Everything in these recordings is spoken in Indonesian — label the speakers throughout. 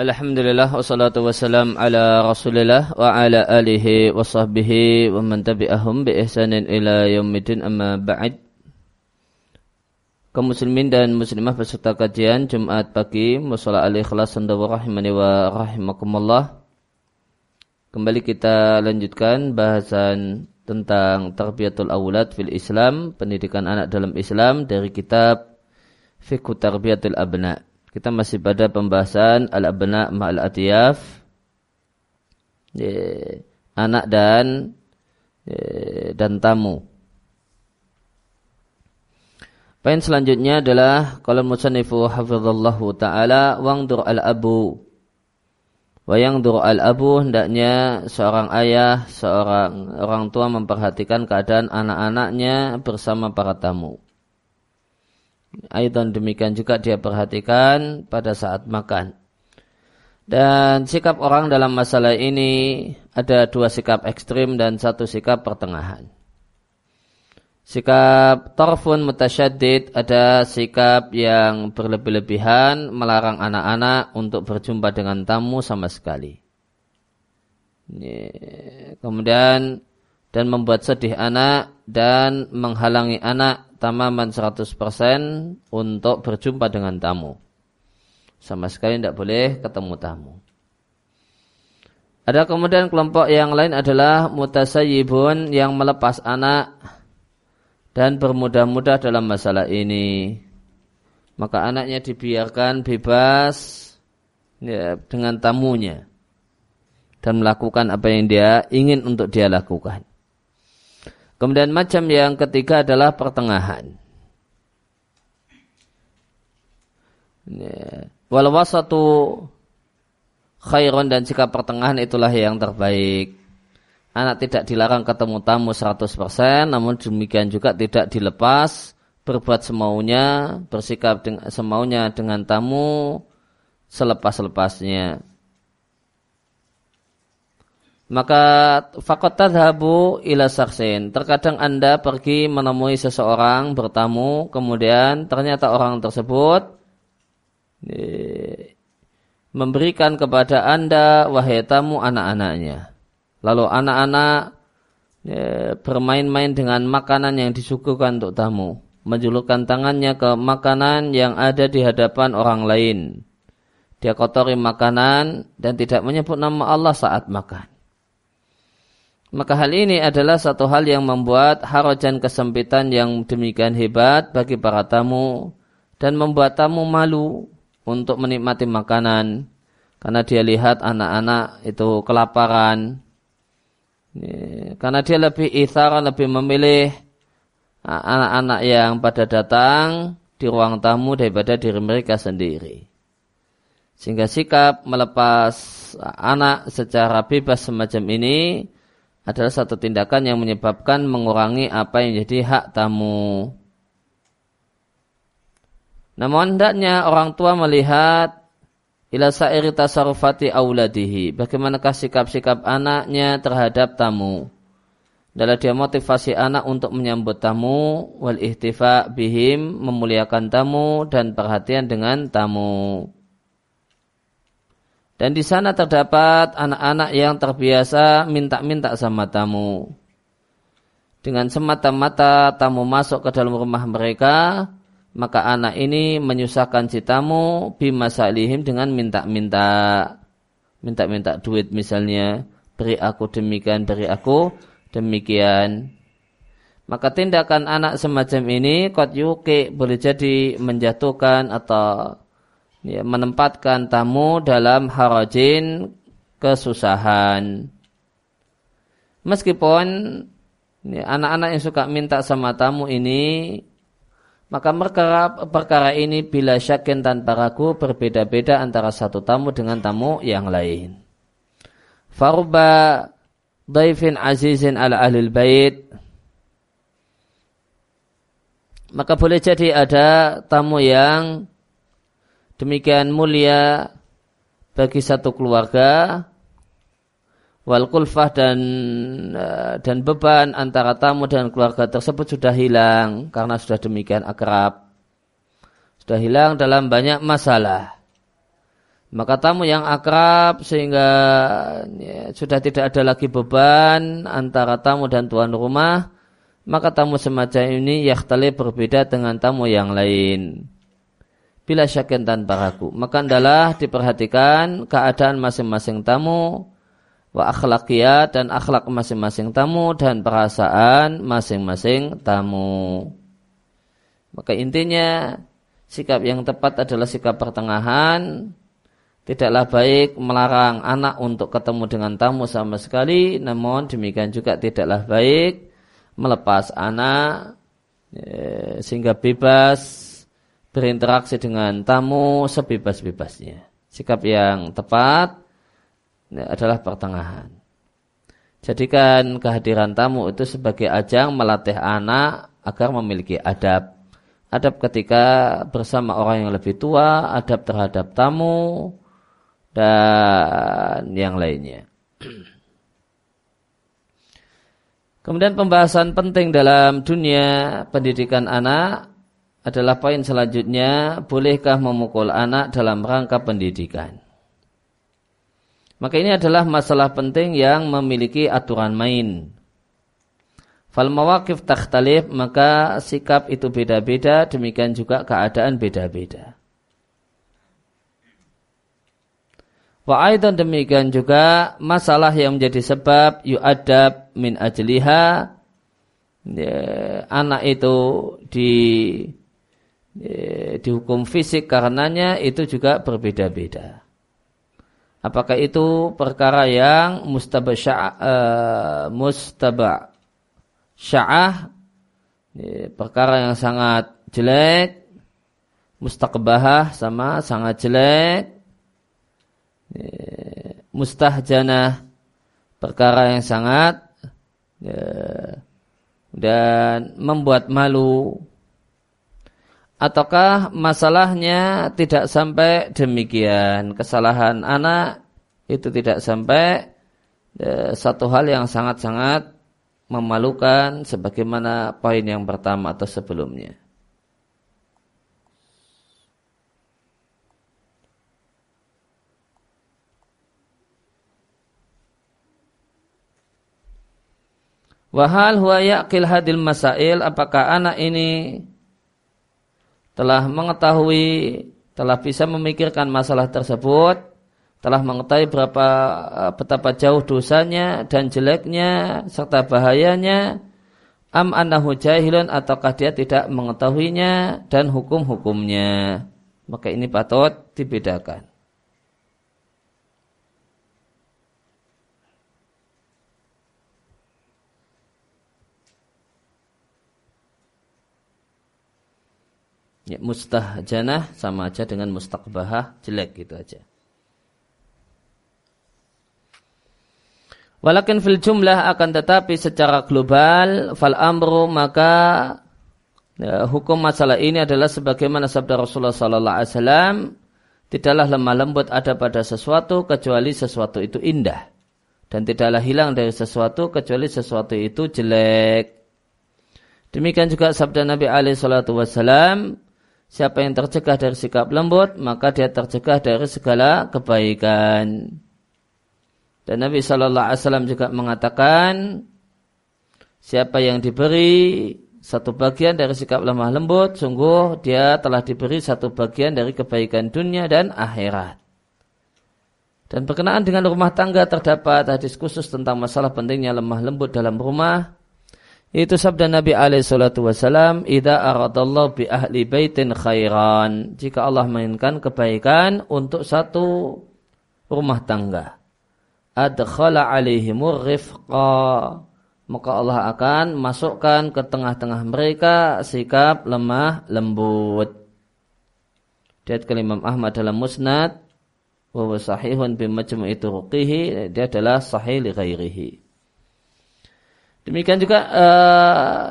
Speaker 1: Alhamdulillah wassalatu wassalam ala rasulillah wa ala alihi wa sahbihi wa man tabi'ahum bi ihsanin ila yaumidin amma ba'd. Kaum muslimin dan muslimah peserta kajian Jumat pagi musalla al-ikhlas wa rahimani wa rahimakumullah. Kembali kita lanjutkan bahasan tentang tarbiyatul awlad fil Islam pendidikan anak dalam Islam dari kitab Fiqh Tarbiyatul Abna' Kita masih pada pembahasan al-abna ma'al atiyaf. Anak dan dan tamu. Poin selanjutnya adalah kalau musannifu hafizallahu taala wangdur al-abu. Wayangdur al-abu hendaknya seorang ayah, seorang orang tua memperhatikan keadaan anak-anaknya bersama para tamu. Aidan demikian juga dia perhatikan pada saat makan. Dan sikap orang dalam masalah ini ada dua sikap ekstrim dan satu sikap pertengahan. Sikap torfun mutasyadid ada sikap yang berlebih-lebihan melarang anak-anak untuk berjumpa dengan tamu sama sekali. Kemudian dan membuat sedih anak dan menghalangi anak tamaman 100% untuk berjumpa dengan tamu. Sama sekali tidak boleh ketemu tamu. Ada kemudian kelompok yang lain adalah mutasayibun yang melepas anak dan bermudah-mudah dalam masalah ini. Maka anaknya dibiarkan bebas ya, dengan tamunya dan melakukan apa yang dia ingin untuk dia lakukan. Kemudian macam yang ketiga adalah pertengahan. Ya. Walau satu khairon dan sikap pertengahan itulah yang terbaik. Anak tidak dilarang ketemu tamu 100%, namun demikian juga tidak dilepas berbuat semaunya, bersikap dengan, semaunya dengan tamu selepas-lepasnya maka fakot tadhabu ila saksin. Terkadang Anda pergi menemui seseorang bertamu, kemudian ternyata orang tersebut memberikan kepada Anda wahai tamu anak-anaknya. Lalu anak-anak bermain-main dengan makanan yang disuguhkan untuk tamu, menjulurkan tangannya ke makanan yang ada di hadapan orang lain. Dia kotori makanan dan tidak menyebut nama Allah saat makan. Maka hal ini adalah satu hal yang membuat harajan kesempitan yang demikian hebat bagi para tamu dan membuat tamu malu untuk menikmati makanan. Karena dia lihat anak-anak itu kelaparan. Karena dia lebih ithar lebih memilih anak-anak yang pada datang di ruang tamu daripada diri mereka sendiri. Sehingga sikap melepas anak secara bebas semacam ini adalah satu tindakan yang menyebabkan mengurangi apa yang jadi hak tamu. Namun hendaknya orang tua melihat ila sa'iri tasarufati auladihi. Bagaimanakah sikap-sikap anaknya terhadap tamu. Adalah dia motivasi anak untuk menyambut tamu, wal ihtifa bihim, memuliakan tamu, dan perhatian dengan tamu. Dan di sana terdapat anak-anak yang terbiasa minta-minta sama tamu. Dengan semata-mata tamu masuk ke dalam rumah mereka, maka anak ini menyusahkan si tamu bimasalihim dengan minta-minta. Minta-minta duit misalnya, beri aku demikian, beri aku demikian. Maka tindakan anak semacam ini kot yuki boleh jadi menjatuhkan atau ya, menempatkan tamu dalam harajin kesusahan. Meskipun ya, anak-anak yang suka minta sama tamu ini, maka perkara, perkara ini bila syakin tanpa ragu berbeda-beda antara satu tamu dengan tamu yang lain. Faruba daifin azizin ala ahlil bait maka boleh jadi ada tamu yang demikian mulia bagi satu keluarga wal kulfah dan eh, dan beban antara tamu dan keluarga tersebut sudah hilang karena sudah demikian akrab sudah hilang dalam banyak masalah Maka tamu yang akrab sehingga ya, sudah tidak ada lagi beban antara tamu dan tuan rumah, maka tamu semacam ini yahtali berbeda dengan tamu yang lain. Bila syakin tanpa ragu, maka adalah diperhatikan keadaan masing-masing tamu, wa akhlakiyat dan akhlak masing-masing tamu dan perasaan masing-masing tamu. Maka intinya sikap yang tepat adalah sikap pertengahan. Tidaklah baik melarang anak untuk ketemu dengan tamu sama sekali, namun demikian juga tidaklah baik melepas anak ya, sehingga bebas berinteraksi dengan tamu sebebas-bebasnya. Sikap yang tepat ya, adalah pertengahan. Jadikan kehadiran tamu itu sebagai ajang melatih anak agar memiliki adab. Adab ketika bersama orang yang lebih tua, adab terhadap tamu, dan yang lainnya. Kemudian pembahasan penting dalam dunia pendidikan anak adalah poin selanjutnya, bolehkah memukul anak dalam rangka pendidikan? Maka ini adalah masalah penting yang memiliki aturan main. Fal mawakif takhtalif, maka sikap itu beda-beda, demikian juga keadaan beda-beda. Wa aidan demikian juga masalah yang menjadi sebab yu'adab min ajliha ya, anak itu di dihukum fisik karenanya itu juga berbeda-beda. Apakah itu perkara yang mustaba sya'ah, uh, mustaba sya'ah? Ya, perkara yang sangat jelek, mustaqbahah sama sangat jelek, mustahjanah perkara yang sangat dan membuat malu ataukah masalahnya tidak sampai demikian? Kesalahan anak itu tidak sampai ya, satu hal yang sangat-sangat memalukan sebagaimana poin yang pertama atau sebelumnya. Wahal huwa yaqil hadil masail? Apakah anak ini telah mengetahui telah bisa memikirkan masalah tersebut telah mengetahui berapa eh, betapa jauh dosanya dan jeleknya serta bahayanya am annahu jahilun ataukah dia tidak mengetahuinya dan hukum-hukumnya. Maka ini patut dibedakan Ya, mustahjanah sama aja dengan mustaqbahah jelek gitu aja. Walakin fil jumlah akan tetapi secara global fal amru maka ya, hukum masalah ini adalah sebagaimana sabda Rasulullah sallallahu alaihi wasallam tidaklah lemah lembut ada pada sesuatu kecuali sesuatu itu indah dan tidaklah hilang dari sesuatu kecuali sesuatu itu jelek. Demikian juga sabda Nabi alaihi salatu wasallam Siapa yang tercegah dari sikap lembut, maka dia tercegah dari segala kebaikan. Dan Nabi Shallallahu Alaihi Wasallam juga mengatakan, siapa yang diberi satu bagian dari sikap lemah lembut, sungguh dia telah diberi satu bagian dari kebaikan dunia dan akhirat. Dan berkenaan dengan rumah tangga terdapat hadis khusus tentang masalah pentingnya lemah lembut dalam rumah itu sabda Nabi alaihi salatu wasalam, "Idza aradallahu bi ahli baitin khairan." Jika Allah menginginkan kebaikan untuk satu rumah tangga, adkhala alaihimur rifqa. Maka Allah akan masukkan ke tengah-tengah mereka sikap lemah lembut. Dia Imam Ahmad dalam Musnad wa sahihun bi majmu'i turuqihi, dia adalah sahih li ghairihi. Demikian juga uh,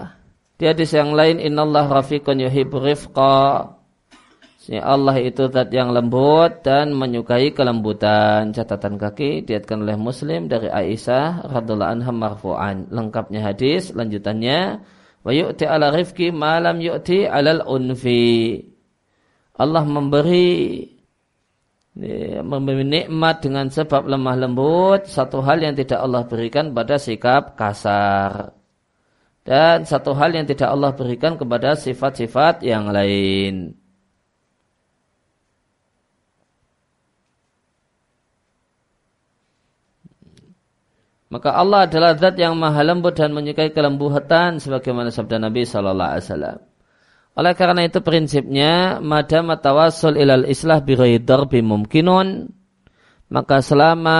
Speaker 1: di hadis yang lain innallah rafiqun yuhibbu rifqa. Allah itu zat yang lembut dan menyukai kelembutan. Catatan kaki diatkan oleh Muslim dari Aisyah radhiallahu anha marfu'an. Lengkapnya hadis lanjutannya wa yu'ti ala rifqi ma lam yu'ti alal unfi. Allah memberi memberi nikmat dengan sebab lemah lembut satu hal yang tidak Allah berikan pada sikap kasar dan satu hal yang tidak Allah berikan kepada sifat-sifat yang lain. Maka Allah adalah zat yang maha lembut dan menyukai kelembutan sebagaimana sabda Nabi Shallallahu Alaihi Wasallam. Oleh karena itu prinsipnya madam tawasul ilal islah bi bimumkinun maka selama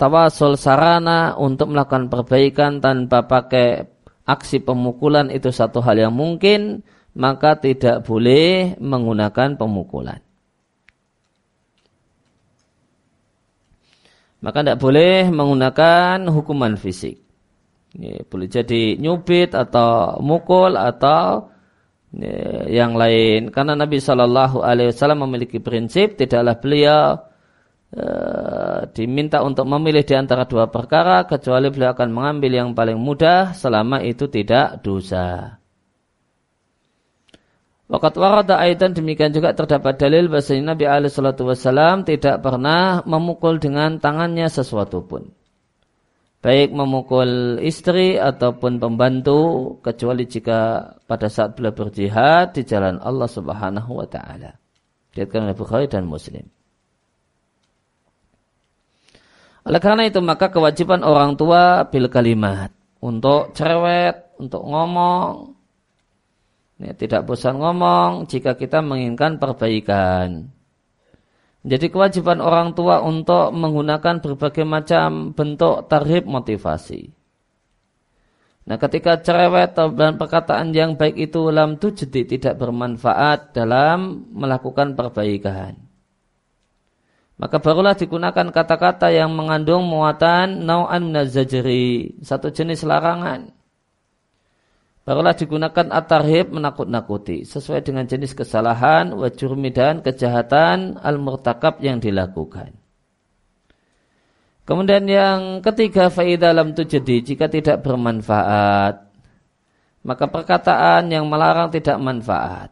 Speaker 1: tawasul sarana untuk melakukan perbaikan tanpa pakai aksi pemukulan itu satu hal yang mungkin maka tidak boleh menggunakan pemukulan. maka tidak boleh menggunakan hukuman fisik. Ya, boleh jadi nyubit atau mukul atau yang lain. Karena Nabi Shallallahu Alaihi Wasallam memiliki prinsip tidaklah beliau uh, diminta untuk memilih di antara dua perkara kecuali beliau akan mengambil yang paling mudah selama itu tidak dosa. Wakat warada aidan demikian juga terdapat dalil bahasa Nabi alaihi wasallam tidak pernah memukul dengan tangannya sesuatu pun. Baik memukul istri ataupun pembantu kecuali jika pada saat beliau berjihad di jalan Allah Subhanahu wa taala. Dikatakan oleh Bukhari dan Muslim. Oleh karena itu maka kewajiban orang tua bil kalimat untuk cerewet, untuk ngomong, Ya, tidak bosan ngomong jika kita menginginkan perbaikan. Jadi kewajiban orang tua untuk menggunakan berbagai macam bentuk tarhib motivasi. Nah ketika cerewet dan perkataan yang baik itu lam jadi tidak bermanfaat dalam melakukan perbaikan. Maka barulah digunakan kata-kata yang mengandung muatan nau'an minazajri, satu jenis larangan barulah digunakan at-tarhib menakut-nakuti sesuai dengan jenis kesalahan wajurmi dan kejahatan al-murtakab yang dilakukan. Kemudian yang ketiga faidah dalam jadi jika tidak bermanfaat maka perkataan yang melarang tidak manfaat.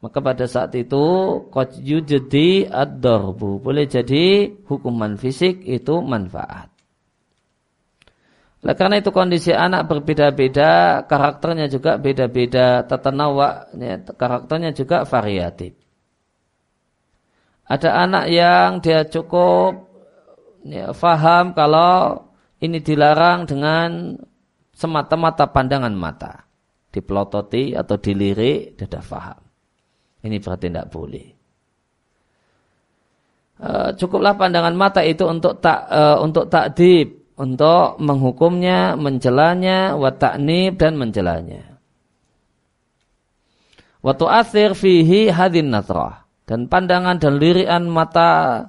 Speaker 1: Maka pada saat itu qad yujdi ad-darbu boleh jadi hukuman fisik itu manfaat. Nah, karena itu kondisi anak berbeda-beda, karakternya juga beda-beda, tetenawa, ya, karakternya juga variatif. Ada anak yang dia cukup ya, faham kalau ini dilarang dengan semata-mata pandangan mata. Dipelototi atau dilirik, dia sudah faham. Ini berarti tidak boleh. Uh, cukuplah pandangan mata itu untuk tak uh, untuk takdib untuk menghukumnya, mencelanya, wa ta'nib dan mencelanya. Wa tu'athir fihi hadin natrah. Dan pandangan dan lirian mata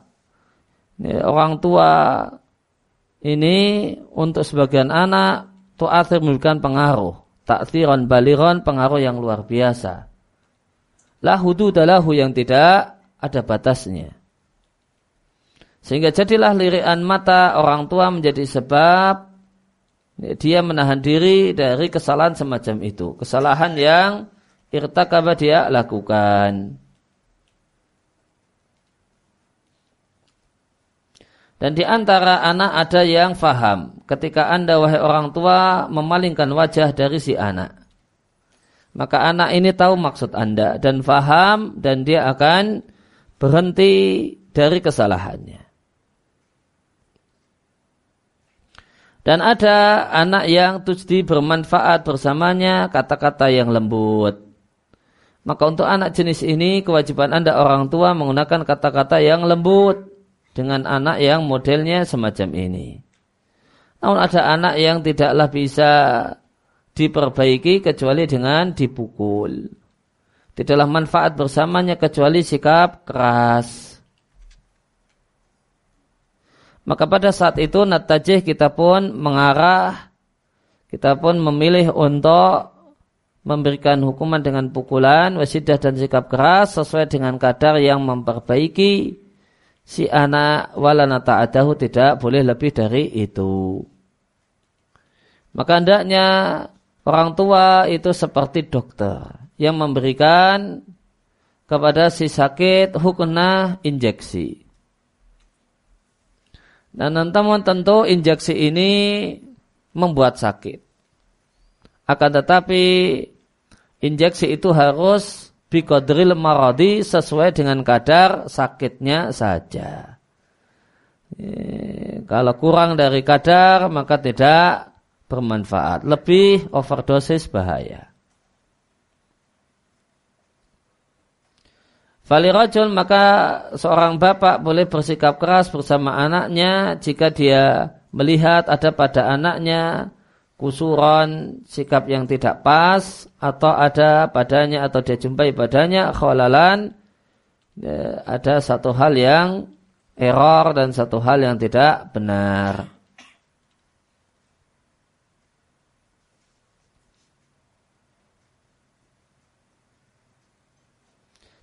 Speaker 1: orang tua ini untuk sebagian anak tu'athir memberikan pengaruh. Ta'thiran baliron pengaruh yang luar biasa. La hududalahu yang tidak ada batasnya. Sehingga jadilah lirian mata orang tua menjadi sebab dia menahan diri dari kesalahan semacam itu. Kesalahan yang irtakaba dia lakukan. Dan di antara anak ada yang faham ketika anda wahai orang tua memalingkan wajah dari si anak. Maka anak ini tahu maksud anda dan faham dan dia akan berhenti dari kesalahannya. Dan ada anak yang tujdi bermanfaat bersamanya kata-kata yang lembut. Maka untuk anak jenis ini kewajiban Anda orang tua menggunakan kata-kata yang lembut dengan anak yang modelnya semacam ini. Namun ada anak yang tidaklah bisa diperbaiki kecuali dengan dipukul. Tidaklah manfaat bersamanya kecuali sikap keras. Maka pada saat itu natajih kita pun mengarah, kita pun memilih untuk memberikan hukuman dengan pukulan, wasidah dan sikap keras sesuai dengan kadar yang memperbaiki si anak walana ta'adahu tidak boleh lebih dari itu. Maka hendaknya orang tua itu seperti dokter yang memberikan kepada si sakit hukunah injeksi Dan namun tentu injeksi ini membuat sakit. Akan tetapi injeksi itu harus bikodril maradi sesuai dengan kadar sakitnya saja. Kalau kurang dari kadar maka tidak bermanfaat. Lebih overdosis bahaya. Falirajul maka seorang bapak boleh bersikap keras bersama anaknya jika dia melihat ada pada anaknya kusuran, sikap yang tidak pas atau ada padanya atau dia jumpai padanya kholalan ya, ada satu hal yang error dan satu hal yang tidak benar.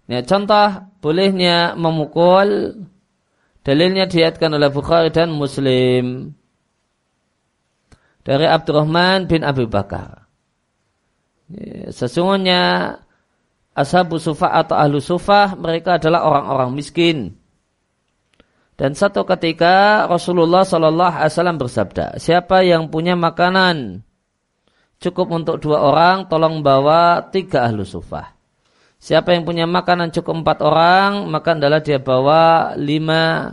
Speaker 1: Ya, contoh bolehnya memukul dalilnya diatkan oleh Bukhari dan Muslim dari Abdurrahman bin Abu Bakar. Ya, sesungguhnya ashabu sufah atau ahlu sufah mereka adalah orang-orang miskin. Dan satu ketika Rasulullah Shallallahu Alaihi Wasallam bersabda, siapa yang punya makanan cukup untuk dua orang, tolong bawa tiga ahlu sufah. Siapa yang punya makanan cukup empat orang, maka adalah dia bawa lima.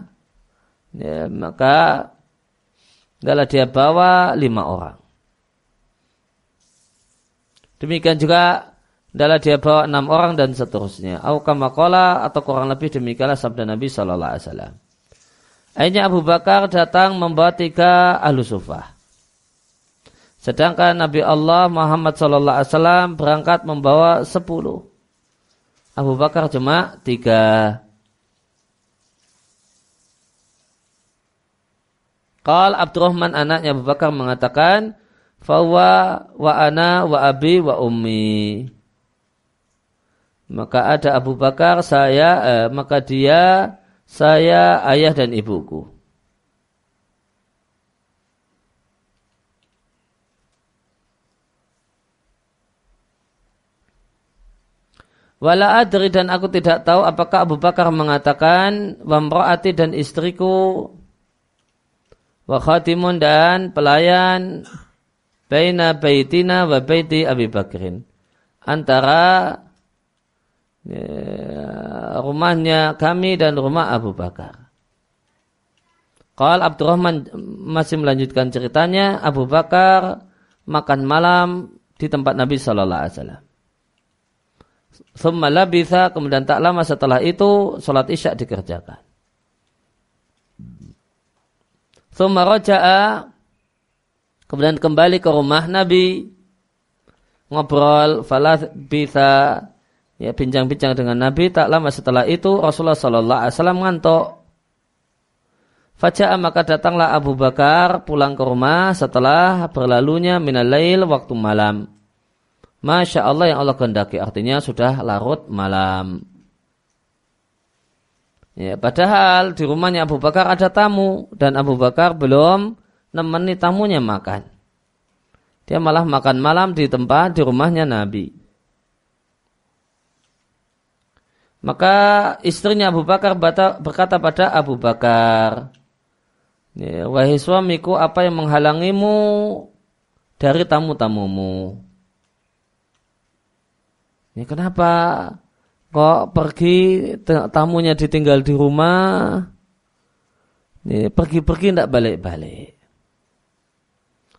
Speaker 1: Ya, maka adalah dia bawa lima orang. Demikian juga adalah dia bawa enam orang dan seterusnya. Aukamakola atau kurang lebih demikianlah sabda Nabi Shallallahu Alaihi Wasallam. Akhirnya Abu Bakar datang membawa tiga ahlu sufah. Sedangkan Nabi Allah Muhammad Shallallahu Alaihi Wasallam berangkat membawa sepuluh. Abu Bakar cuma tiga. Qal Abdurrahman anaknya Abu Bakar mengatakan, Fawa wa ana wa abi wa ummi. Maka ada Abu Bakar, saya, eh, maka dia, saya, ayah dan ibuku. Wala adri dan aku tidak tahu apakah Abu Bakar mengatakan wamraati dan istriku wa khatimun dan pelayan baina baitina wa baiti Abi Bakrin antara ya, rumahnya kami dan rumah Abu Bakar. Qal Abdurrahman masih melanjutkan ceritanya Abu Bakar makan malam di tempat Nabi sallallahu alaihi wasallam. Thumma labitha, kemudian tak lama setelah itu sholat isya dikerjakan. Roja'a, kemudian kembali ke rumah Nabi, ngobrol, falah bisa, ya bincang-bincang dengan Nabi. Tak lama setelah itu Rasulullah Sallallahu Alaihi Wasallam ngantuk. Faja'a maka datanglah Abu Bakar pulang ke rumah setelah berlalunya minalail waktu malam. Masya Allah yang Allah kehendaki artinya sudah larut malam. Ya, padahal di rumahnya Abu Bakar ada tamu dan Abu Bakar belum nemeni tamunya makan. Dia malah makan malam di tempat di rumahnya Nabi. Maka istrinya Abu Bakar berkata pada Abu Bakar, ya, Wahai suamiku, apa yang menghalangimu dari tamu-tamumu? Ya kenapa kok pergi tamunya ditinggal di rumah? Ya, pergi-pergi tidak balik-balik.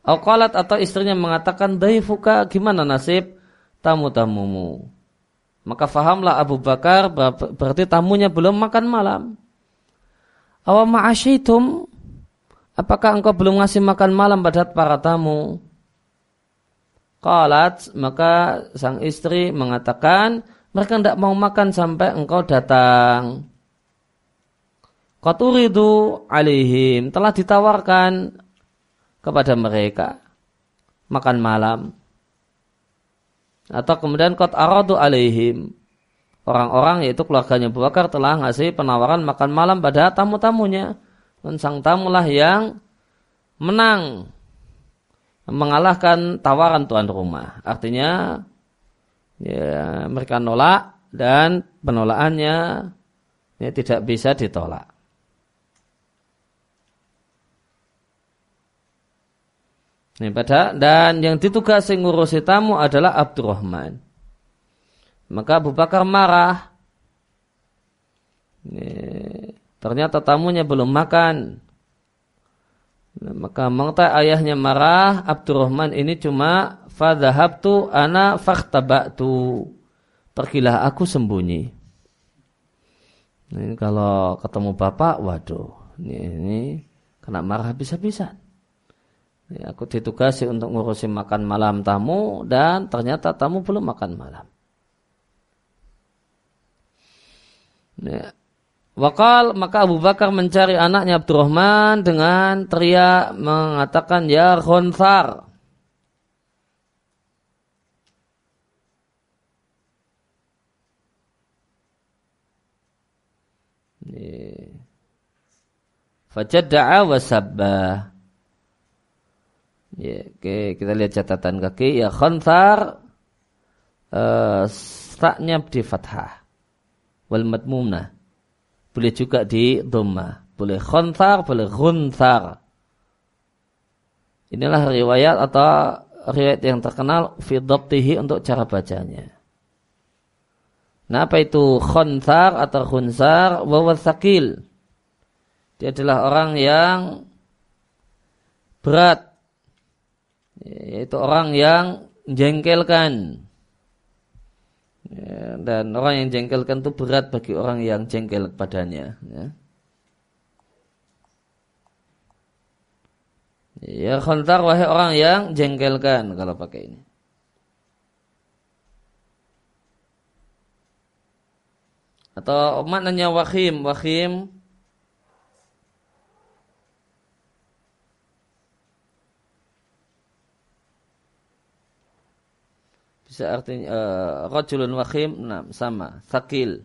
Speaker 1: Alqalat atau istrinya mengatakan, Daifuka gimana nasib tamu-tamumu? Maka fahamlah Abu Bakar berarti tamunya belum makan malam. Awam ma'asyaitum Apakah engkau belum ngasih makan malam pada para tamu? Qalat, maka sang istri mengatakan, mereka tidak mau makan sampai engkau datang. Qaturidu alihim, telah ditawarkan kepada mereka makan malam. Atau kemudian kot aradu alihim. Orang-orang yaitu keluarganya Abu Bakar telah ngasih penawaran makan malam pada tamu-tamunya. Dan sang tamulah yang menang mengalahkan tawaran tuan rumah. Artinya ya, mereka nolak dan penolakannya ya, tidak bisa ditolak. Ini pada dan yang ditugasi ngurusi tamu adalah Abdurrahman. Maka Abu Bakar marah. Ini, ternyata tamunya belum makan. Nah, maka mengetahui ayahnya marah, Abdurrahman ini cuma fadhahabtu ana fakhtabatu. Pergilah aku sembunyi. Ini kalau ketemu bapak, waduh, ini, ini kena marah bisa-bisa. Ya, aku ditugasi untuk ngurusi makan malam tamu dan ternyata tamu belum makan malam. Ya. Wakal maka Abu Bakar mencari anaknya Abdurrahman dengan teriak mengatakan ya khonsar. Fajada'a wa sabbah. Ya, oke, kita lihat catatan kaki. Ya, khanthar uh, taknya di fathah. Wal matmumna. Boleh juga di dhamma. Boleh khanthar, boleh khunthar. Inilah riwayat atau riwayat yang terkenal fi untuk cara bacanya. Nah, apa itu khonthar atau khunsar? Wawasakil. Dia adalah orang yang berat. Yaitu orang yang jengkelkan. Ya, dan orang yang jengkelkan itu berat bagi orang yang jengkel kepadanya. Ya. Ya khontar wahai orang yang jengkelkan kalau pakai ini. Atau maknanya wahim, wahim bisa artinya uh, rajulun wahim nah, sama sakil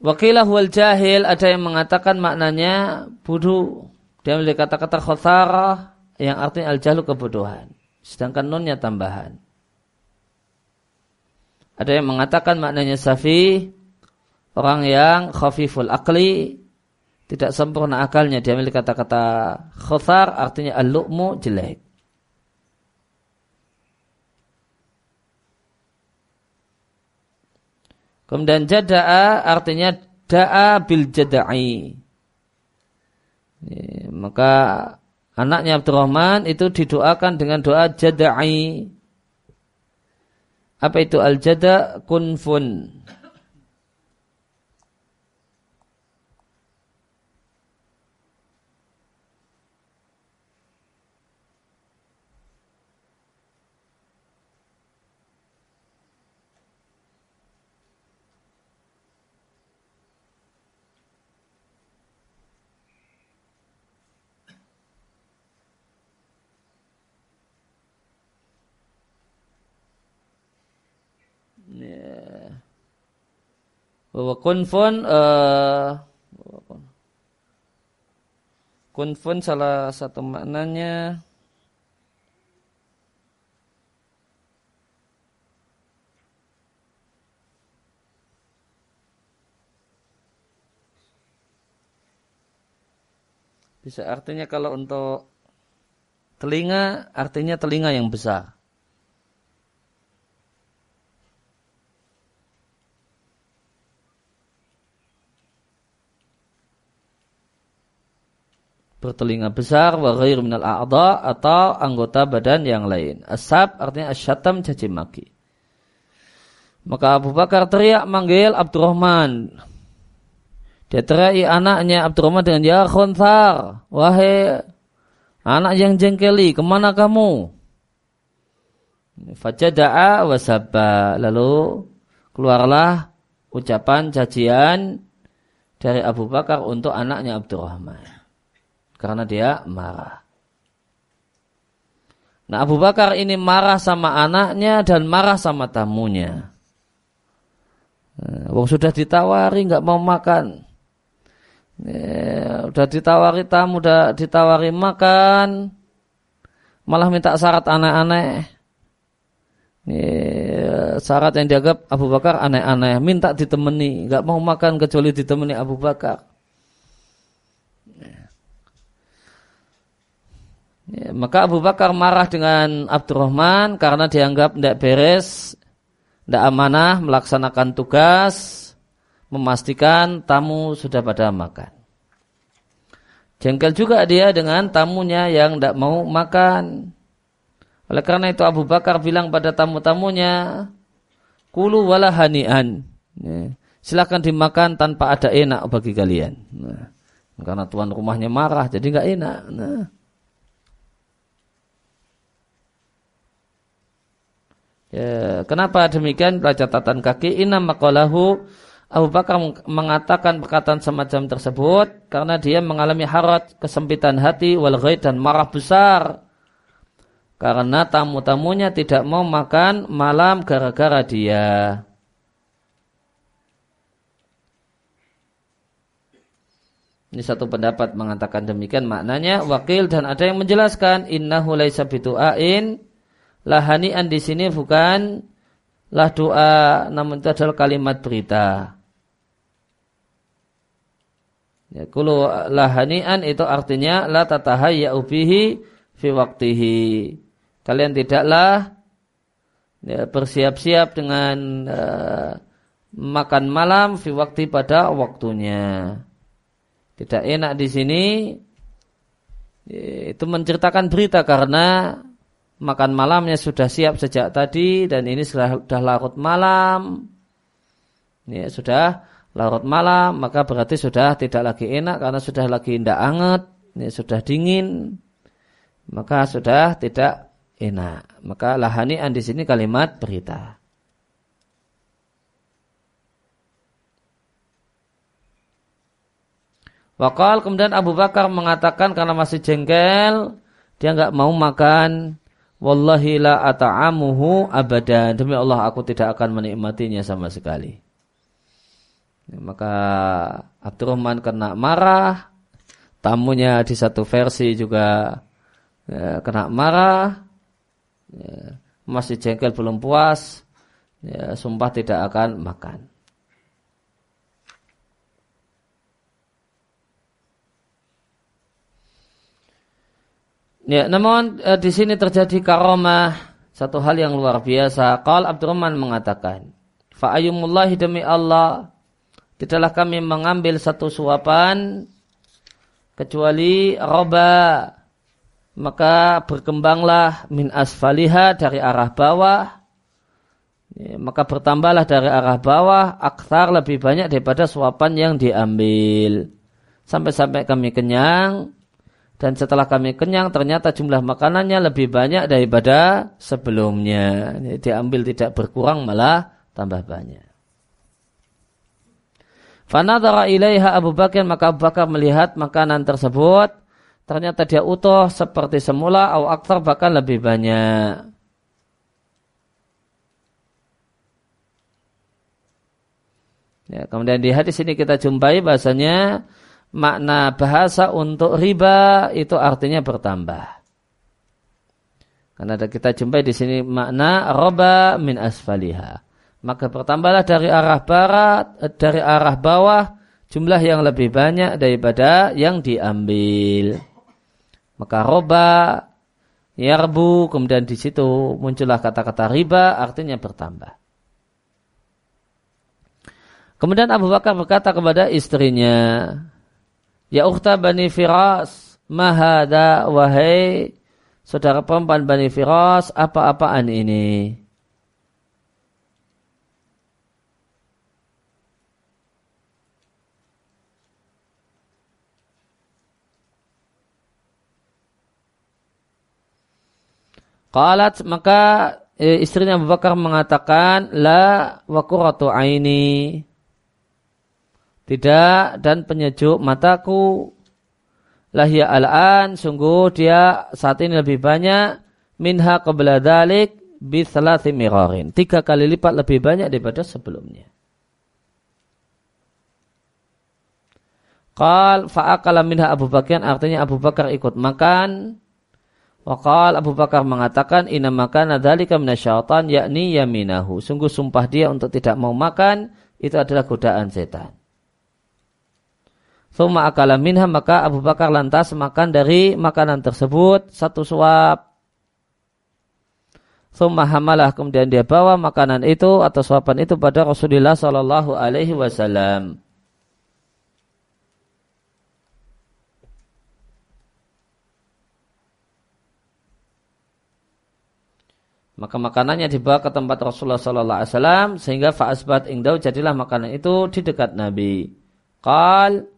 Speaker 1: Wakilah wal jahil ada yang mengatakan maknanya bodoh. Dia memiliki kata-kata khosarah yang artinya al-jahlu kebodohan. Sedangkan nunnya tambahan. Ada yang mengatakan maknanya safi, orang yang khafiful akli, tidak sempurna akalnya. Dia memiliki kata-kata khothar, artinya al-lu'mu jelek. Kemudian jada'a artinya da'a bil jada'i. Maka anaknya Abdurrahman itu didoakan dengan doa jada'i. Apa itu al-jada kunfun? Bahwa kunfun uh, kunfun salah satu maknanya bisa artinya kalau untuk telinga artinya telinga yang besar bertelinga besar wa ghair minal a'dha atau anggota badan yang lain. Asab artinya asyatam caci maki. Maka Abu Bakar teriak manggil Abdurrahman. Dia teriak anaknya Abdurrahman dengan ya khonthar. Wahai anak yang jengkeli, ke mana kamu? Fajada'a wasabba. Lalu keluarlah ucapan cacian dari Abu Bakar untuk anaknya Abdurrahman karena dia marah. Nah Abu Bakar ini marah sama anaknya dan marah sama tamunya. Nah, wong sudah ditawari nggak mau makan. Ya, udah ditawari tamu, udah ditawari makan, malah minta syarat aneh-aneh. Ya, syarat yang dianggap Abu Bakar aneh-aneh, minta ditemani, nggak mau makan kecuali ditemani Abu Bakar. Ya, maka Abu Bakar marah dengan Abdurrahman karena dianggap tidak beres, tidak amanah melaksanakan tugas, memastikan tamu sudah pada makan. Jengkel juga dia dengan tamunya yang tidak mau makan. Oleh karena itu Abu Bakar bilang pada tamu-tamunya, Kulu wala hani'an. Ya, silakan dimakan tanpa ada enak bagi kalian. Nah, karena tuan rumahnya marah, jadi nggak enak. Nah. Ya, kenapa demikian? Belajar catatan kaki. Inna maqalahu Abu Bakar mengatakan perkataan semacam tersebut karena dia mengalami harat, kesempitan hati, wal dan marah besar. Karena tamu-tamunya tidak mau makan malam gara-gara dia. Ini satu pendapat mengatakan demikian maknanya wakil dan ada yang menjelaskan innahu laisa bitu'ain lahanian di sini bukan lah doa namun itu adalah kalimat berita. Ya, kulu lahanian itu artinya la tatahayya ubihi fi waktihi. Kalian tidaklah ya, bersiap-siap dengan uh, makan malam fi waktu pada waktunya. Tidak enak di sini ya, itu menceritakan berita karena makan malamnya sudah siap sejak tadi dan ini sudah, larut malam. Ya, sudah larut malam maka berarti sudah tidak lagi enak karena sudah lagi tidak anget, ya, sudah dingin. Maka sudah tidak enak. Maka lahanian di sini kalimat berita. Wakal kemudian Abu Bakar mengatakan karena masih jengkel, dia nggak mau makan Wallahi la ata'amuhu abadan. Demi Allah aku tidak akan menikmatinya sama sekali. Maka Abdurrahman kena marah. Tamunya di satu versi juga ya, kena marah. Ya, masih jengkel belum puas. Ya, sumpah tidak akan makan. Ya, namun e, di sini terjadi karomah satu hal yang luar biasa. Qal Abdurrahman mengatakan, "Fa'ayumullahi demi Allah, tidaklah kami mengambil satu suapan kecuali roba. Maka berkembanglah min asfaliha dari arah bawah. Ya, maka bertambahlah dari arah bawah aksar lebih banyak daripada suapan yang diambil. Sampai-sampai kami kenyang dan setelah kami kenyang ternyata jumlah makanannya lebih banyak daripada sebelumnya. Diambil tidak berkurang malah tambah banyak. Fanadara ilaiha Abu Bakar maka Abu Bakar melihat makanan tersebut ternyata dia utuh seperti semula atau aktar bahkan lebih banyak. Ya, kemudian di hadis ini kita jumpai bahasanya makna bahasa untuk riba itu artinya bertambah. Karena kita jumpai di sini makna roba min asfaliha. Maka bertambahlah dari arah barat, dari arah bawah jumlah yang lebih banyak daripada yang diambil. Maka roba, yarbu, kemudian di situ muncullah kata-kata riba, artinya bertambah. Kemudian Abu Bakar berkata kepada istrinya, Ya ukhta Bani Firas, mahada wahai saudara perempuan Bani Firas, apa-apaan ini? Qalat maka eh, istrinya Abu Bakar mengatakan la wa aini tidak dan penyejuk mataku. Lahia al-an, sungguh dia saat ini lebih banyak minha qabla dalik bithalati mirarin. Tiga kali lipat lebih banyak daripada sebelumnya. Qal fa'akala minha Abu Bakar artinya Abu Bakar ikut makan. Waqal Abu Bakar mengatakan inna makana dzalika minasyaitan yakni yaminahu. Sungguh sumpah dia untuk tidak mau makan itu adalah godaan setan. Thumma akala minha maka Abu Bakar lantas makan dari makanan tersebut satu suap. Thumma hamalah kemudian dia bawa makanan itu atau suapan itu pada Rasulullah Shallallahu Alaihi Wasallam. Maka makanannya dibawa ke tempat Rasulullah Sallallahu Alaihi Wasallam sehingga faasbat ingdau jadilah makanan itu di dekat Nabi. Qal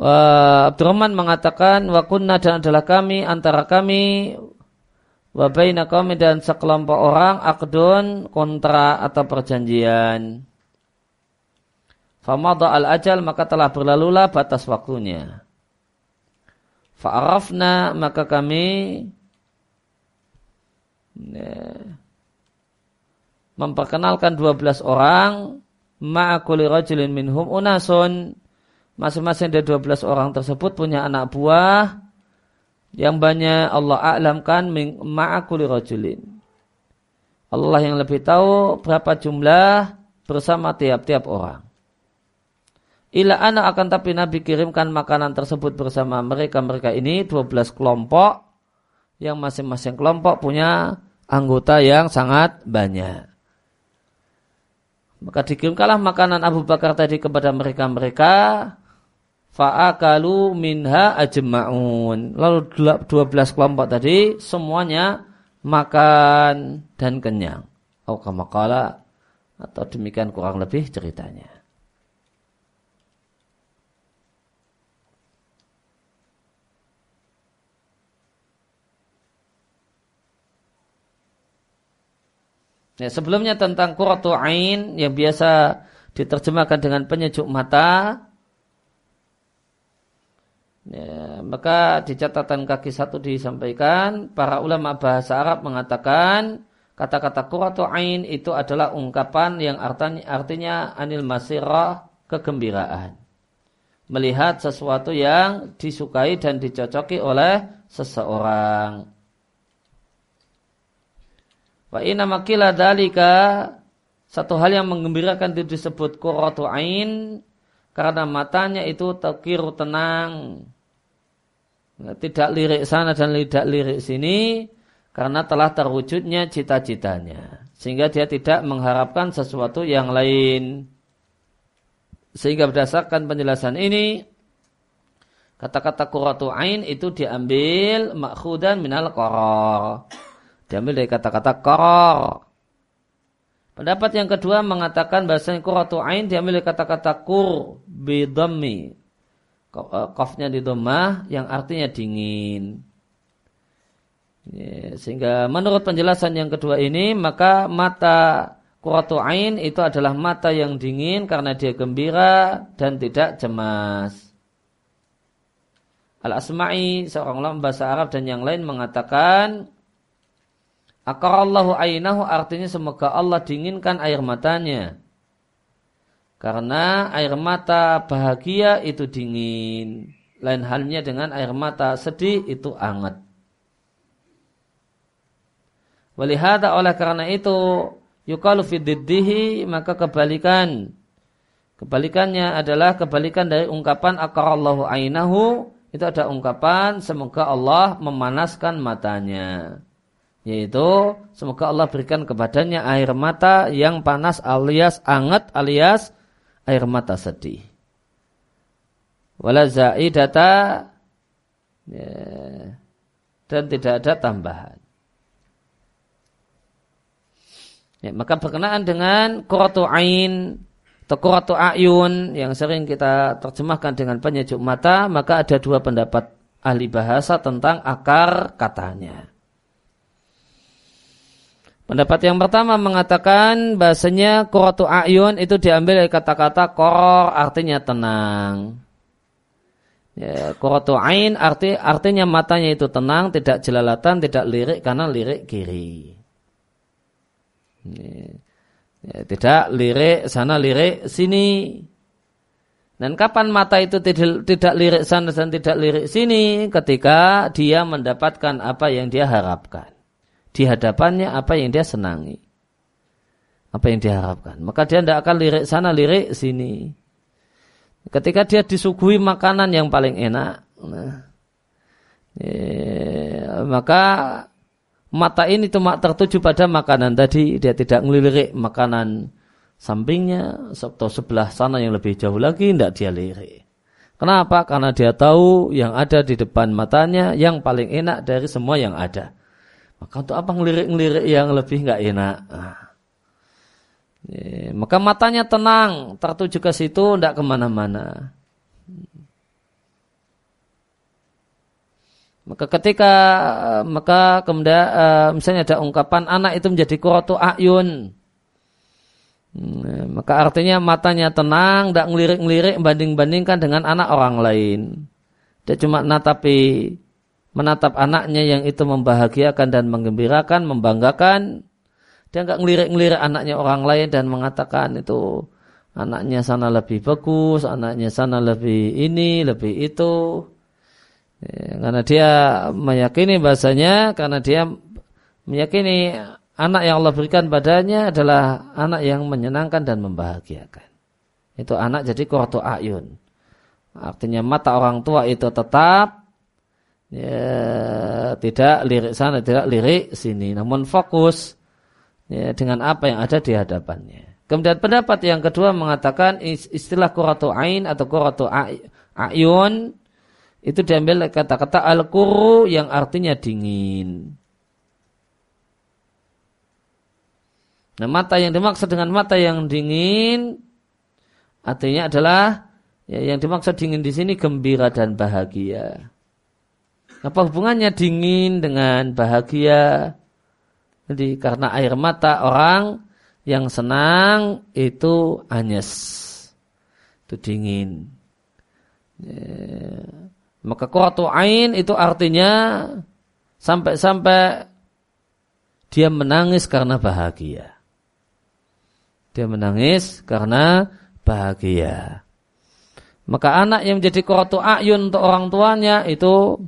Speaker 1: Uh, Abdurrahman mengatakan wa kunna dan adalah kami antara kami wa baina kami dan sekelompok orang akdun kontra atau perjanjian. Famadha al ajal maka telah berlalulah batas waktunya. Fa'arafna maka kami ya, memperkenalkan 12 orang ma'akuli rajulin minhum unasun masing-masing dari 12 orang tersebut punya anak buah yang banyak Allah a'lamkan ma'akuli rajulin. Allah yang lebih tahu berapa jumlah bersama tiap-tiap orang. Ila anak akan tapi Nabi kirimkan makanan tersebut bersama mereka-mereka ini 12 kelompok yang masing-masing kelompok punya anggota yang sangat banyak. Maka dikirimkanlah makanan Abu Bakar tadi kepada mereka-mereka fa'akalu minha ajma'un. Lalu 12 kelompok tadi semuanya makan dan kenyang. Oh kamakala atau demikian kurang lebih ceritanya. Ya, sebelumnya tentang qurratu ain yang biasa diterjemahkan dengan penyejuk mata Ya, maka di catatan kaki satu disampaikan para ulama bahasa Arab mengatakan kata-kata kuratu ain itu adalah ungkapan yang artinya, artinya anil masirah kegembiraan. Melihat sesuatu yang disukai dan dicocoki oleh seseorang. Wa inna makila dalika satu hal yang menggembirakan itu disebut kuratu ain karena matanya itu terkiru tenang tidak lirik sana dan tidak lirik sini karena telah terwujudnya cita-citanya. Sehingga dia tidak mengharapkan sesuatu yang lain. Sehingga berdasarkan penjelasan ini kata-kata kuratu ain itu diambil makhudan minal koror diambil dari kata-kata koror pendapat yang kedua mengatakan bahasa kuratu ain diambil dari kata-kata kur bidami kofnya eh, di domah yang artinya dingin. Ya, sehingga menurut penjelasan yang kedua ini maka mata kuratu ain itu adalah mata yang dingin karena dia gembira dan tidak cemas. Al-Asma'i seorang ulama bahasa Arab dan yang lain mengatakan Akarallahu ainahu artinya semoga Allah dinginkan air matanya. Karena air mata bahagia itu dingin. Lain halnya dengan air mata sedih itu hangat. Walihada oleh karena itu yukalu fiddihi maka kebalikan kebalikannya adalah kebalikan dari ungkapan akarallahu ainahu itu ada ungkapan semoga Allah memanaskan matanya yaitu semoga Allah berikan kepadanya air mata yang panas alias hangat alias air mata sedih. Wala zaidata ya, dan tidak ada tambahan. Ya, maka berkenaan dengan qurratu ain atau ayun yang sering kita terjemahkan dengan penyejuk mata, maka ada dua pendapat ahli bahasa tentang akar katanya. Pendapat yang pertama mengatakan bahasanya qurratu ayun itu diambil dari kata-kata koror artinya tenang. Ya, qurratu ain arti artinya matanya itu tenang, tidak jelalatan, tidak lirik karena lirik kiri. Ya, ya, tidak lirik sana lirik sini. Dan kapan mata itu tidak, tidak lirik sana dan tidak lirik sini ketika dia mendapatkan apa yang dia harapkan di hadapannya apa yang dia senangi. apa yang diharapkan. Maka dia tidak akan lirik sana, lirik sini. Ketika dia disuguhi makanan yang paling enak, nah, ya, maka mata ini cuma tertuju pada makanan tadi, dia tidak ngelirik makanan sampingnya atau sebelah sana yang lebih jauh lagi, tidak dia lirik. Kenapa? Karena dia tahu yang ada di depan matanya yang paling enak dari semua yang ada. Maka untuk apa ngelirik-ngelirik yang lebih nggak enak? Ya, maka matanya tenang, tertuju ke situ, tidak ke mana-mana. Maka ketika maka kemudian uh, misalnya ada ungkapan anak itu menjadi kurotu ayun, nah, maka artinya matanya tenang, tidak ngelirik-ngelirik banding-bandingkan dengan anak orang lain. Dia cuma natapi menatap anaknya yang itu membahagiakan dan menggembirakan, membanggakan, dia nggak ngelirik-ngelirik anaknya orang lain dan mengatakan itu anaknya sana lebih bagus, anaknya sana lebih ini, lebih itu. Ya, karena dia meyakini bahasanya, karena dia meyakini anak yang Allah berikan padanya adalah anak yang menyenangkan dan membahagiakan. Itu anak jadi korto ayun. Artinya mata orang tua itu tetap ya, tidak lirik sana, tidak lirik sini. Namun fokus ya, dengan apa yang ada di hadapannya. Kemudian pendapat yang kedua mengatakan istilah kuratu ain atau kuratu ayun itu diambil kata-kata al-kuru yang artinya dingin. Nah, mata yang dimaksud dengan mata yang dingin artinya adalah ya, yang dimaksud dingin di sini gembira dan bahagia. Apa hubungannya dingin dengan bahagia? Jadi karena air mata orang yang senang itu anyes. Itu dingin. Ya. Maka kuratu ain itu artinya sampai-sampai dia menangis karena bahagia. Dia menangis karena bahagia. Maka anak yang menjadi kuratu ayun untuk orang tuanya itu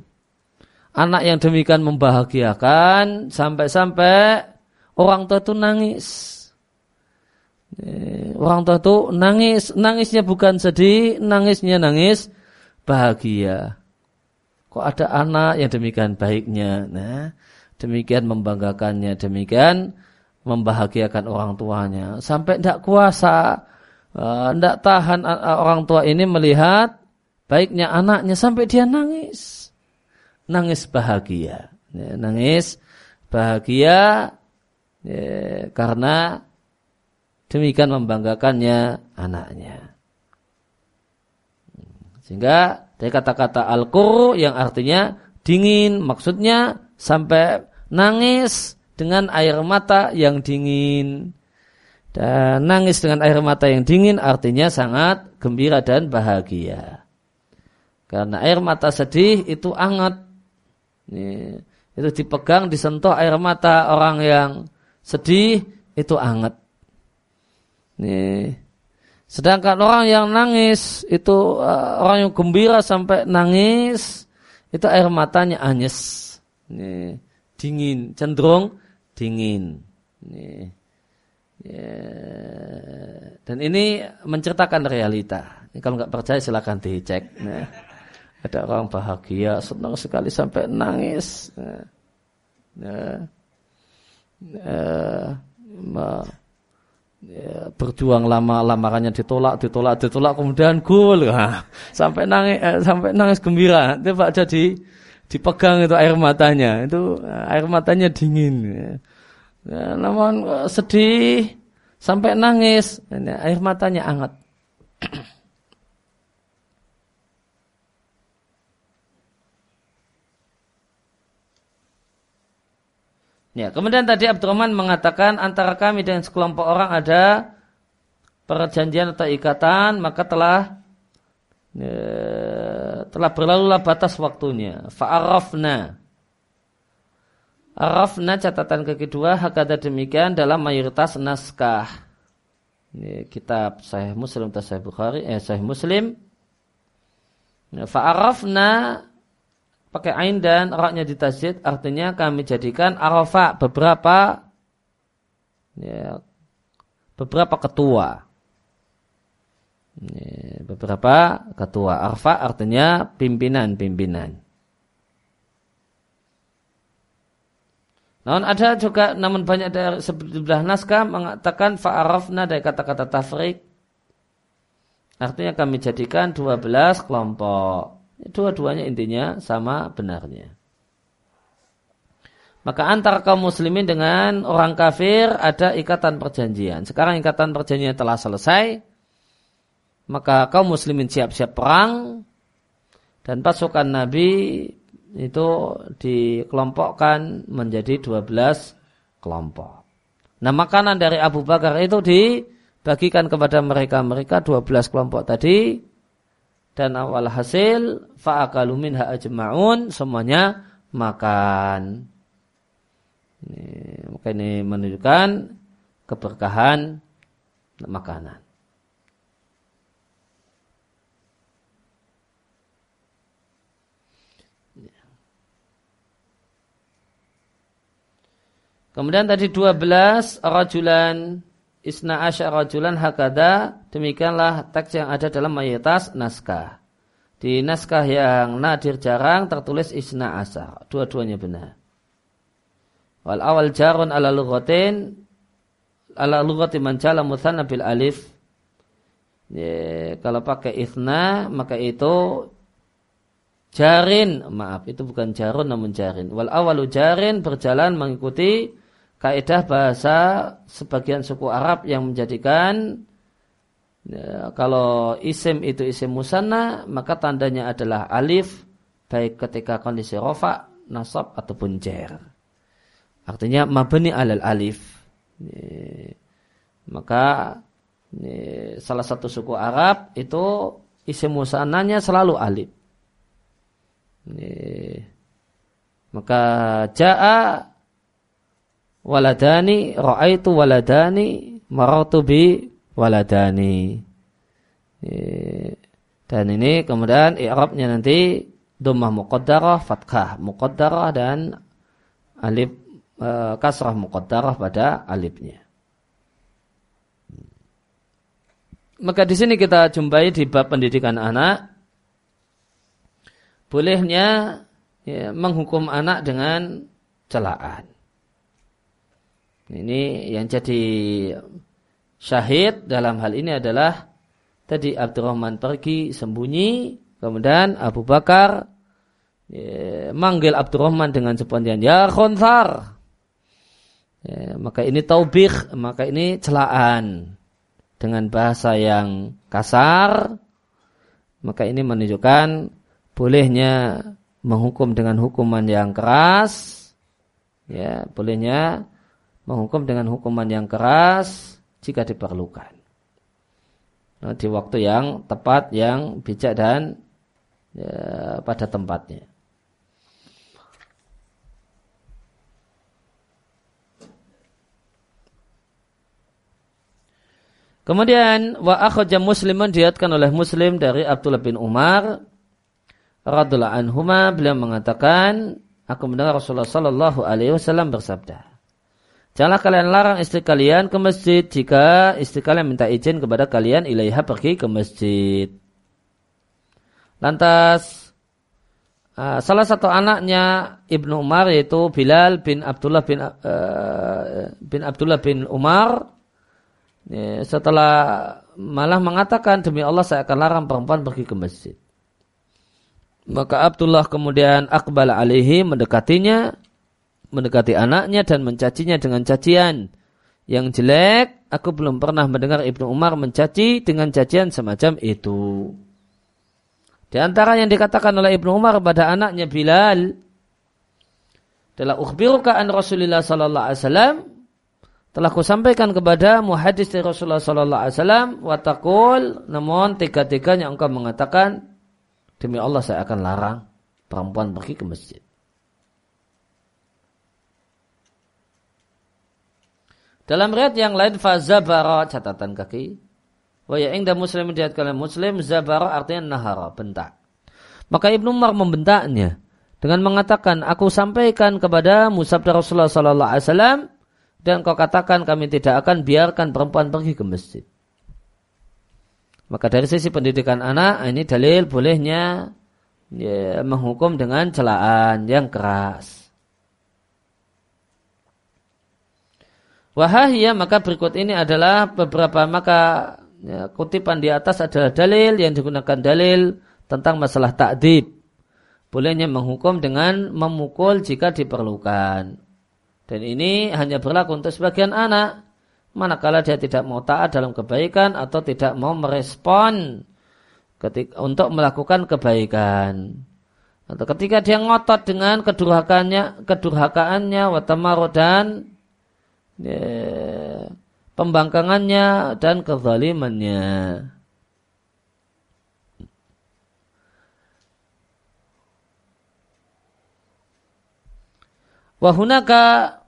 Speaker 1: anak yang demikian membahagiakan sampai-sampai orang tua itu nangis. Eh, orang tua itu nangis, nangisnya bukan sedih, nangisnya nangis bahagia. Kok ada anak yang demikian baiknya, nah, demikian membanggakannya, demikian membahagiakan orang tuanya. Sampai tidak kuasa, tidak eh, tahan eh, orang tua ini melihat baiknya anaknya sampai dia nangis nangis bahagia. Ya, nangis bahagia ya, karena demikian membanggakannya anaknya. Sehingga dari kata-kata al yang artinya dingin, maksudnya sampai nangis dengan air mata yang dingin. Dan nangis dengan air mata yang dingin artinya sangat gembira dan bahagia. Karena air mata sedih itu hangat ini, itu dipegang, disentuh air mata orang yang sedih itu anget. Ini, sedangkan orang yang nangis itu uh, orang yang gembira sampai nangis itu air matanya anyes. Ini, dingin, cenderung dingin. Ini, ya. Dan ini menceritakan realita. Ini kalau nggak percaya silakan dicek. Nah. Ada orang bahagia, senang sekali sampai nangis. Nah, nah, nah, ya, berjuang lama lamarannya ditolak, ditolak, ditolak, kemudian gol, nah, sampai nangis, eh, sampai nangis gembira. Itu pak jadi dipegang itu air matanya, itu air matanya dingin. Ya. Ya, namun eh, sedih sampai nangis, air matanya hangat. Ya, kemudian tadi Abdurrahman mengatakan antara kami dan sekelompok orang ada perjanjian atau ikatan, maka telah ya, telah berlalulah batas waktunya. Fa'arafna. Arafna catatan kedua hakada demikian dalam mayoritas naskah. Ini kitab Sahih Muslim atau Sahih Bukhari, eh Sahih Muslim. Ya, fa'arafna pakai ain dan roknya ditasid artinya kami jadikan arafah beberapa ya, beberapa ketua. Beberapa ketua. Arfa artinya pimpinan-pimpinan. Namun ada juga, namun banyak dari sebelah naskah mengatakan fa'arafna dari kata-kata tafrik. Artinya kami jadikan 12 kelompok. Dua-duanya intinya sama benarnya. Maka antara kaum muslimin dengan orang kafir ada ikatan perjanjian. Sekarang ikatan perjanjian telah selesai. Maka kaum muslimin siap-siap perang. Dan pasukan Nabi itu dikelompokkan menjadi 12 kelompok. Nah makanan dari Abu Bakar itu dibagikan kepada mereka-mereka 12 kelompok tadi dan awal hasil fa'akalu minha ajma'un semuanya makan. Ini, maka ini menunjukkan keberkahan makanan. Kemudian tadi 12 rajulan isna asyar rajulan hakada demikianlah teks yang ada dalam mayoritas naskah. Di naskah yang nadir jarang tertulis isna asyar. Dua-duanya benar. Wal awal jarun ala lughatin ala lughati man jala bil alif. Ya, kalau pakai isna maka itu jarin maaf itu bukan jarun namun jarin wal awalu jarin berjalan mengikuti kaidah bahasa sebagian suku Arab yang menjadikan ya, kalau isim itu isim musanna maka tandanya adalah alif baik ketika kondisi rofa, nasab ataupun jer. Artinya mabni alal alif. Ini, maka ini, salah satu suku Arab itu isim musannanya selalu alif. Maka jaa waladani ra'aitu waladani maratu bi waladani. Dan ini kemudian i'rabnya nanti dhammah muqaddarah fathah muqaddarah dan alif e, kasrah muqaddarah pada alifnya. Maka di sini kita jumpai di bab pendidikan anak. Bolehnya ya, menghukum anak dengan celaan ini yang jadi syahid dalam hal ini adalah tadi Abdurrahman pergi sembunyi, kemudian Abu Bakar ya, manggil Abdurrahman dengan sebutan ya khonsar. Ya, maka ini taubih, maka ini celaan dengan bahasa yang kasar. Maka ini menunjukkan bolehnya menghukum dengan hukuman yang keras. Ya, bolehnya menghukum dengan hukuman yang keras jika diperlukan. Nah, di waktu yang tepat, yang bijak dan ya, pada tempatnya. Kemudian wa akhraja Musliman diatkan oleh Muslim dari Abdullah bin Umar radhiyallahu anhuma beliau mengatakan aku mendengar Rasulullah sallallahu alaihi wasallam bersabda Janganlah kalian larang istri kalian ke masjid jika istri kalian minta izin kepada kalian ilaiha pergi ke masjid. Lantas uh, salah satu anaknya Ibnu Umar yaitu Bilal bin Abdullah bin uh, bin Abdullah bin Umar ya, setelah malah mengatakan demi Allah saya akan larang perempuan pergi ke masjid. Maka Abdullah kemudian akbal alaihi mendekatinya mendekati anaknya dan mencacinya dengan cacian yang jelek. Aku belum pernah mendengar Ibnu Umar mencaci dengan cacian semacam itu. Di antara yang dikatakan oleh Ibnu Umar kepada anaknya Bilal adalah ukhbiruka an Rasulullah sallallahu alaihi wasallam telah kusampaikan kepada muhadis dari Rasulullah sallallahu alaihi wasallam watakul namun tiga-tiganya engkau mengatakan demi Allah saya akan larang perempuan pergi ke masjid. Dalam riwayat yang lain fazabara catatan kaki. Wa ya ingda muslim kalian muslim zabara artinya nahara bentak. Maka Ibnu Umar membentaknya dengan mengatakan aku sampaikan kepada musabda Rasulullah sallallahu alaihi wasallam dan kau katakan kami tidak akan biarkan perempuan pergi ke masjid. Maka dari sisi pendidikan anak ini dalil bolehnya ya, menghukum dengan celaan yang keras. Wahaya maka berikut ini adalah beberapa maka ya, kutipan di atas adalah dalil yang digunakan dalil tentang masalah takdib. Bolehnya menghukum dengan memukul jika diperlukan. Dan ini hanya berlaku untuk sebagian anak. Manakala dia tidak mau taat dalam kebaikan atau tidak mau merespon ketika, untuk melakukan kebaikan. Atau ketika dia ngotot dengan kedurhakaannya, kedurhakaannya, watamaro ya, pembangkangannya dan kezalimannya. Wahunaka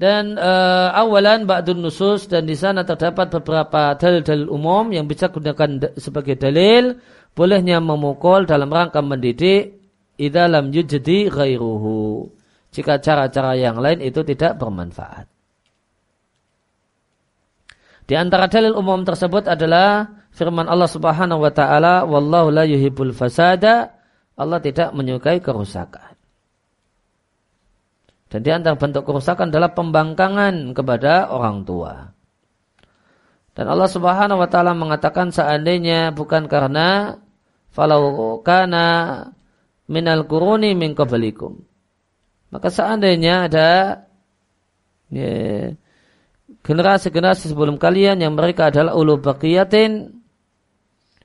Speaker 1: dan uh, awalan ba'dun nusus dan di sana terdapat beberapa dalil-dalil umum yang bisa digunakan sebagai dalil bolehnya memukul dalam rangka mendidik idalam yujdi ghairuhu jika cara-cara yang lain itu tidak bermanfaat. Di antara dalil umum tersebut adalah firman Allah Subhanahu wa taala wallahu la yuhibbul fasada Allah tidak menyukai kerusakan. Dan di antara bentuk kerusakan adalah pembangkangan kepada orang tua. Dan Allah Subhanahu wa taala mengatakan seandainya bukan karena falau kana minal kuruni min qablikum. Maka seandainya ada ya, generasi-generasi sebelum kalian yang mereka adalah ulu baqiyatin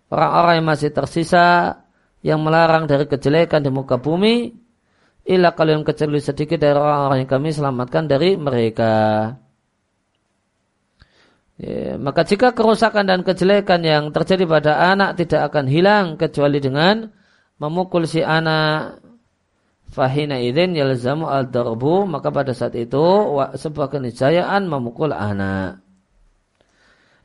Speaker 1: orang-orang yang masih tersisa yang melarang dari kejelekan di muka bumi Ila kalian kecuali sedikit dari orang-orang yang kami selamatkan dari mereka. Ya, maka jika kerusakan dan kejelekan yang terjadi pada anak tidak akan hilang kecuali dengan memukul si anak fahina idin yalzamu al darbu maka pada saat itu sebuah keniscayaan memukul anak.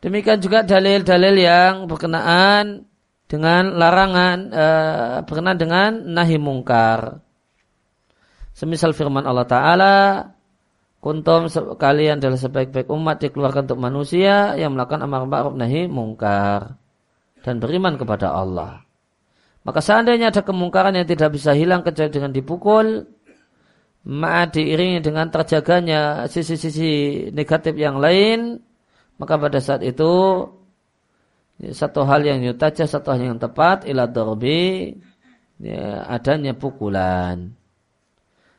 Speaker 1: Demikian juga dalil-dalil yang berkenaan dengan larangan uh, berkenaan dengan nahi mungkar. Semisal firman Allah Ta'ala, Kuntum kalian adalah sebaik-baik umat dikeluarkan untuk manusia yang melakukan amar ma'ruf nahi mungkar dan beriman kepada Allah. Maka seandainya ada kemungkaran yang tidak bisa hilang kecuali dengan dipukul, ma'a diiringi dengan terjaganya sisi-sisi negatif yang lain, maka pada saat itu satu hal yang yutaja, satu hal yang tepat, ila dorbi, ya, adanya pukulan.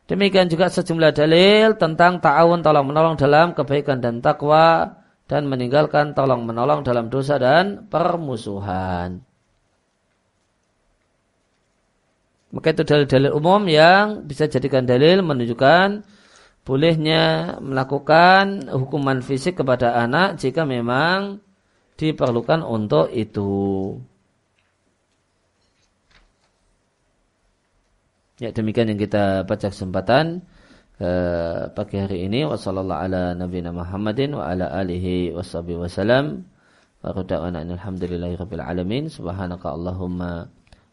Speaker 1: Demikian juga sejumlah dalil tentang ta'awun tolong menolong dalam kebaikan dan takwa dan meninggalkan tolong menolong dalam dosa dan permusuhan. Maka itu dalil-dalil umum yang bisa jadikan dalil menunjukkan bolehnya melakukan hukuman fisik kepada anak jika memang diperlukan untuk itu. Ya demikian yang kita baca kesempatan uh, pagi hari ini. Ala nabiyina Muhammadin wa wa allahumma